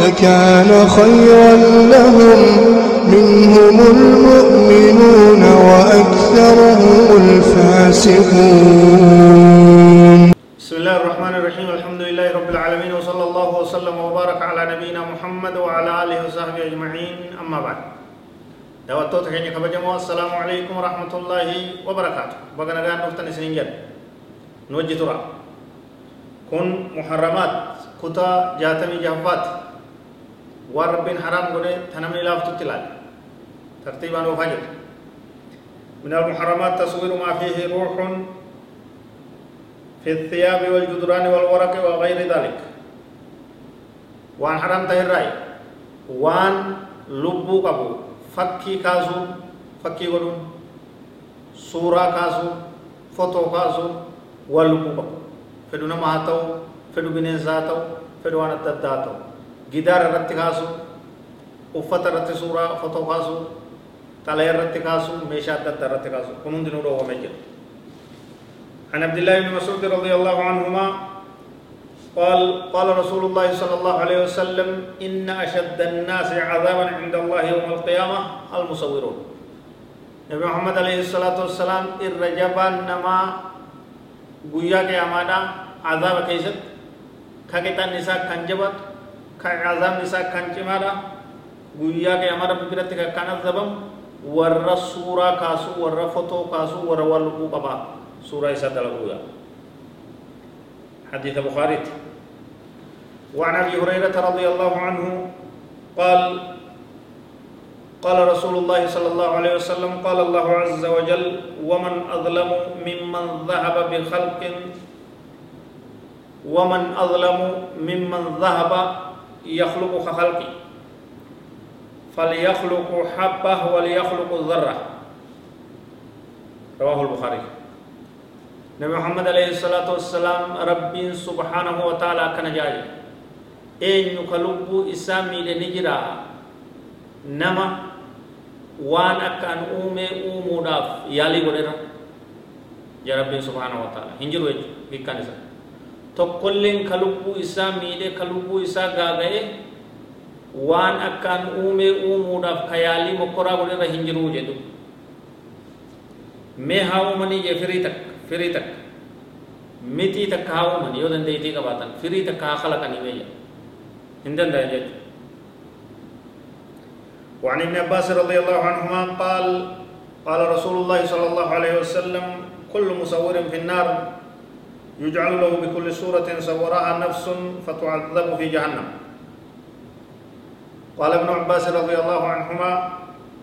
لكان خيرا لهم منهم المؤمنون وأكثرهم الفاسقون. بسم الله الرحمن الرحيم. الحمد لله رب العالمين وصلى الله وسلم وبارك على نبينا محمد وعلى آله وصحبه أجمعين. أما بعد. دعوتو تخيني خبجمو السلام عليكم ورحمة الله وبركاته. بغن غان نفتن سنجد. نوجه ترى. كن محرمات. كتا جاتمي جهفات. Waan rabbiin haraam godhe ta namni laaftutti ilaale tartiibaan oofaa jira من المحرمات تصوير ما فيه روح في الثياب والجدران والورق وغير ذلك وان حرام تهراي وان لبو قبو فكي كاسو فكي قلون سورة كاسو فوتو كاسو واللبو قبو فدو نما هاتو فدو بنزا هاتو فدو تداتو جدار رت كاسو uffata irratti suuraa fotoo kaasuu xalee irratti kaasuu meeshaa adda addaa irratti kaasuu kun hundinuu dhoowwamee عن عبد الله بن مسعود رضي الله عنهما قال قال رسول الله صلى الله عليه وسلم إن أشد الناس عذابا عند الله يوم القيامة المصورون. نبي محمد عليه الصلاة والسلام الرجبا نما قويا قيامانا عذاب كيست. كاكتا نساء كنجبت. كعذاب نساء كنجمانا قويا قيامانا بكرتك كان الزبم ور السورة كاسو ور فتو كاسو ور والبو قبا سورة سدلقويا حديث بخاري وعن أبي هريرة رضي الله عنه قال قال رسول الله صلى الله عليه وسلم قال الله عز وجل ومن أظلم ممن ذهب بخلق ومن أظلم ممن ذهب يخلق كخلقي. فليخلق حبه وليخلق ذرة. رواه البخاري. نبي محمد عليه الصلاة والسلام رب سبحانه وتعالى كان جاي أين يكلب إسامي لنجرا. نما. وان أكان أومي أومو داف يالي غدرا يا رب سبحانه وتعالى. هنجر وجه كان إسا تقولين كلب إسامي لكلب إسا غاغي وان أكان أومي أومو داف كيالي مقرا غدرا هنجر وجه mee haa uumanii jee? Firii takka firii takka. Mitii takka haa uuman yoo dandeettii qabaatan firii takka haa kalaqanii meeyya hin danda'an jechuudha وعن ابن عباس رضي الله عنهما قال قال رسول الله صلى الله عليه وسلم كل مصور في النار يجعل له بكل سورة صورها نفس فتعذب في جهنم. قال ابن عباس رضي الله عنهما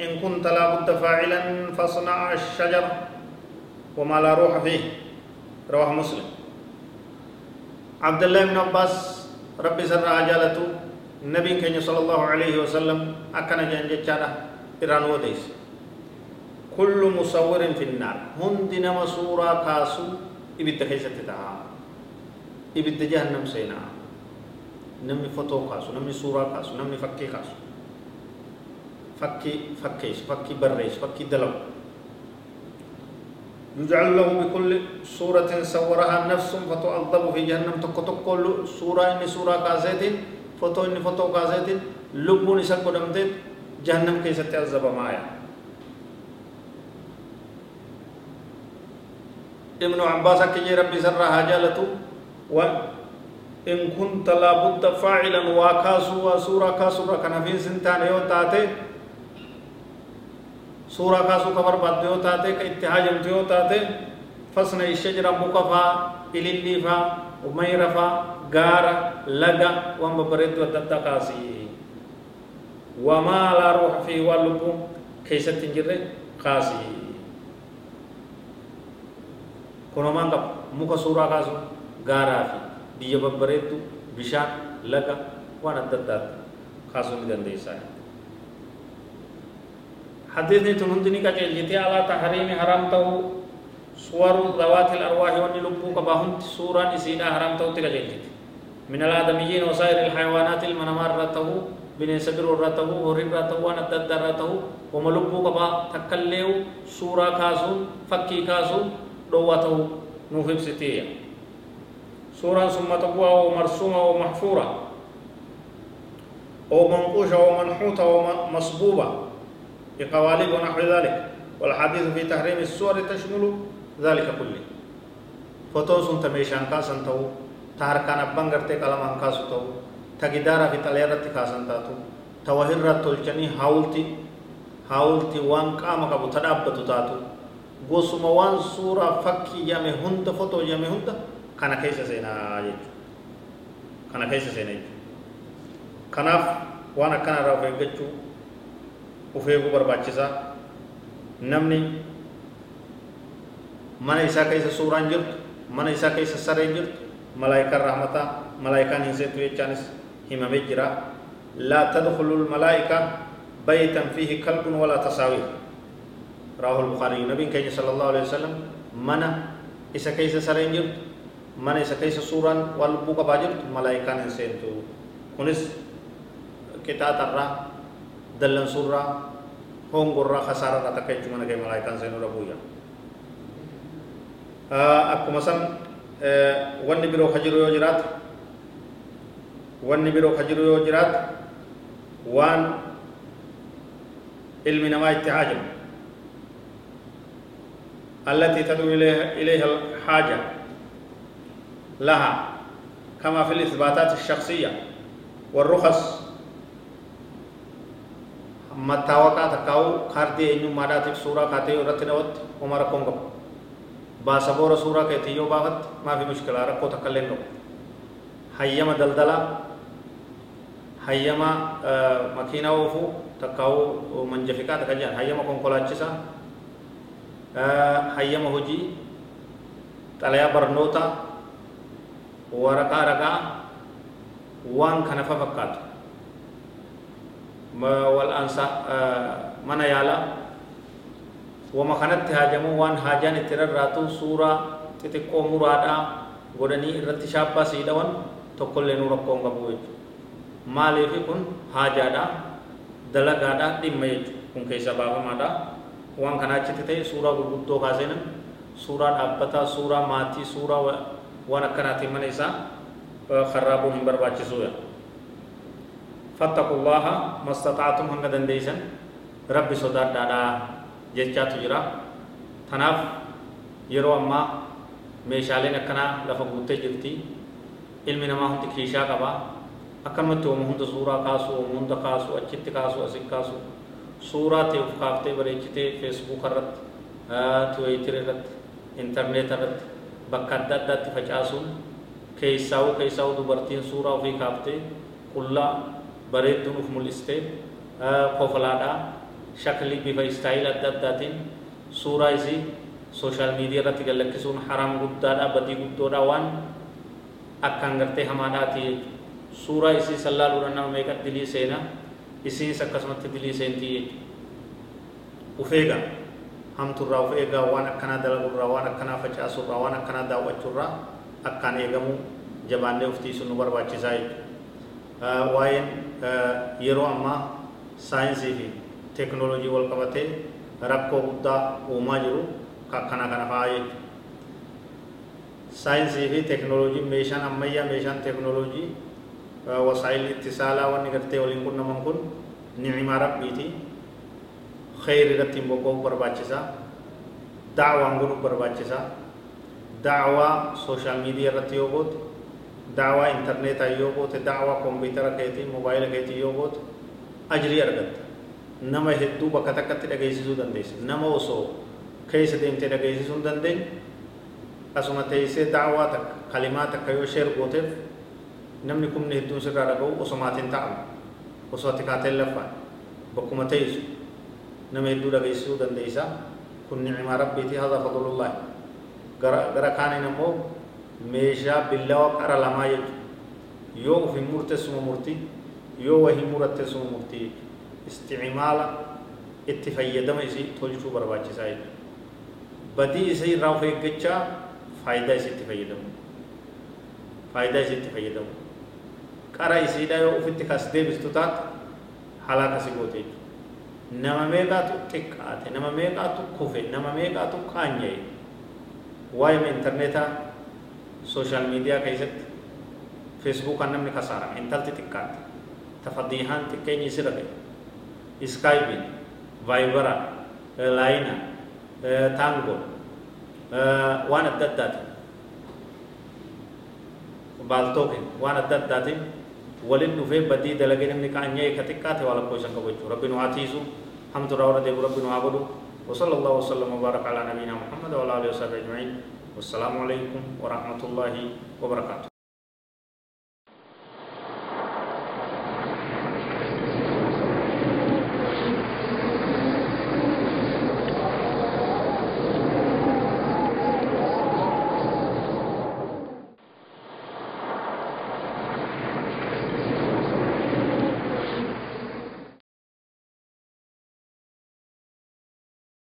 إن كنت لا بد فاعلا فاصنع الشجر وما لا روح فيه. رواه مسلم. عبد الله بن عباس ربي سر عجالته النبي كان صلى الله عليه وسلم أكن جنجتشانا إيران وديس. كل مصور في النار. هندنا مسورة كاسو إبت كيسة تها إبت جهنم سينا نمي فتو كاسو نمي سورة كاسو نمي فكي كاسو فكي فكيش فكي بريش فكي دلو. يجعل له بكل سورة صورها نفس فتعذب في جهنم تكو تكو سورة إني سورة كازيت فتو إني فتو كازيت لبون إسا قدمت جهنم كيسا تعذب معايا ابن عباس كي ربي سر حاجالته وإن كنت لابد فاعلا وكاسو وسورة كاسو كان في سنتان يوم تاتي suuraa kaasuu ka barbaaddu yoo taate ka itti haajamtu yoo taate fasna ishajara muka faa ilillii faa mayra faa gaara laga waan babbareedduu adda addaa kaasii wamaa laa ruuxa kunumaan qaba muka suuraa kaasu gaaraa fi biyya babbareeddu bishaan laga waan adda addaatti kaasuu ni dandeessaa. حديثني تنهندني كجل جتي على تحريم حرام تو صور ذوات الأرواح ونلبو كباهم سورة نسينا حرام تو تكجل جتي من الآدميين وسائر الحيوانات المنمار رته بنيس برو رته هرين رته وندد رته وملبو كبا تكليو سورة كاسو فكي كاسو دوته نوفب ستية. سورة ثم تقوى ومرسومة ومحفورة ومنقوشة ومنحوتة ومصبوبة بقوالب ونحو ذلك. والحديث في تحريم السور تشمل ذلك كله. فتوسن تميشان كاسن تو تهركان أبان غرتي كلام كاسو تو تجدارا في تليرت كاسن تاتو. توهرت تلجني حاولتي حاولتي وان قام كبو تدابتو تاتو. غوسما وان سورة فكي يامي هند فتو يامي هند كان كيس سينا يجو كان كيس سينا يجو كناف وأنا كان رافع جتشو ufeeguu barbaachisaa namni mana isaa keessa suuraan jirtu mana isaa keessa sareen jirtu malaayikaan rahmataa malaayikaan hin seentu jechaanis himamee jira laa tadkhulu lmalaa'ika baytan fiihi kalbun walaa tasaawir رواه البخاري نبي كيس صلى الله عليه وسلم منا إسا كيس سرين جرت منا إسا كيس سوران والبوك باجرت ملائكة نسينتو كنس كتاب الرّ dallan surraa hongorraa khasaararraa takka jechuu mana kee malaayikaan seenuu dhabuuyya akkuma san wanni biroo ka jiru yoo jiraatu wanni biroo ka jiru yoo jiraatu waan ilmi namaa itti haajamu التي تدعو إليها الحاجة لها كما في الإثباتات الشخصية والرخص. ما تاوكا تكاو خارتي إنو ما داتك سورة خاتي ورتنا وط عمر كونغو. با سبورة سورة كتيو باغت ما في مشكلة ركو تكلين لو حيما دلدلا حيما آه، مكينة وفو تكاو منجفكات كجان حيما كونكولاتشسا hayyama hojii xalayaa barnootaa waraqaa ragaa waan kana fa fakkaatu والأنسى من يالا وما كانت هاجمو وان هاجان اترراتو سورة تتكو مرادا godhanii irratti shaabbaa siidhawan tokkollee nu rakkoon qabu jechuudha maaliif kun haajaadha dalagaadha dhimma jechuudha kun keessa baafamaadha waan kana achitti ta'e suuraa gurguddoo kaaseenan suuraa dhaabbataa suuraa maatii suuraa waan akkanaatiin mana isaa karraabuun hin barbaachisuudha فاتقوا الله ما استطعتم هنگا دنديسن رب صداد دادا جچاتو جرا تناف ammaa meeshaaleen akkanaa lafa guuttee jirti ilmi namaa hundi kiishaa qaba akkanumatti oomu hunda suuraa kaasu oomu hunda kaasu achitti kaasu asit kaasu suuraa ta'e of kaaftee bareechitee feesbuuka irratti tiweetir irratti intarneet irratti bakka adda addaatti facaasuun keessaa'uu keessaa'uu dubartiin suuraa ofii kaaftee qullaa bareedduun uf mul'istee kofolaadhaa shaklii bifa istaayil adda addaatiin suuraa isii sooshaal miidiyaa irratti gallakkisuun haraam guddaadha badii guddoodha waan akkaan gartee hamaadhaati suuraa isii sallaaluudhaan nama meeqa dilii seenaa isiis akkasumatti dilii seentii jechuudha uf eegaa hamturraa uf eegaa waan akkanaa dalagurraa waan akkanaa facaasurraa waan akkanaa daawwachuurraa akkaan eegamuu jabaannee uftiisuun nu barbaachisaa jechuudha waa'een yeroo ammaa saayinsii fi teeknooloojii wal qabatee rakkoo guddaa uumaa jiru akkana kana fa'aa jechuudha. Saayinsii fi teeknooloojiin meeshaan ammayyaa meeshaan teeknooloojii wasaayilli ittisaalaa wanni gartee waliin qunnaman kun ni'imaa rabbiiti. Irratti hin bobba'uu barbaachisaa. Daawwaan godhuu barbaachisaa. Daawwaa sooshaal miidiyaa irratti yoo goote daawwaa intarneetaa yoo goote daawwaa kompiitara keetii moobaayila keetii yoo goote ajrii argatta. Nama hedduu bakka takkatti dhageessisuu dandeessa. Nama osoo keessa deemtee dhageessisuu hin dandeenye asuma teessee daawwaa takka kalimaa takka yoo sheer gooteef namni kumni hedduun sirraa dhaga'u osomaatiin ta'amu osoo ati kaateen laffaan bakkuma teessu nama hedduu dhageessisuu dandeessa kun ni'imaa rabbiiti haza fadlullahi gara gara kaaniin ammoo meeshaa billawa qara lamaa jechuudha yoo ufin murteessuma murtii yoo wahii muratte sun murtii isticmaala itti fayyadama isii tolchuu barbaachisaa jechuudha badii isii irraa of eeggachaa faayidaa isii itti fayyadamu faayidaa isii itti fayyadamu qara isiidha yoo ofitti kas deebistu taate halaaka si goote jechuudha nama meeqaatu xiqqaate nama meeqaatu kufe nama meeqaatu kaanya'e waa'ee intarneetaa sooshaal miidiyaa keessatti feesbuukaan namni kasaara intalti xiqqaate tafadiihaan xiqqeenyi sira ta'e iskaayibiin vaayibara laayina taangoon waan adda addaati baaltookin waan adda addaatiin ولن نفي بدي دلجين من كان يي كتكات ولا كوشن كوجو ربنا عتيزو حمد رورا دي ربنا عبدو وصلى الله وسلم وبارك على نبينا محمد وعلى آله وصحبه أجمعين. والسلام عليكم ورحمة الله وبركاته.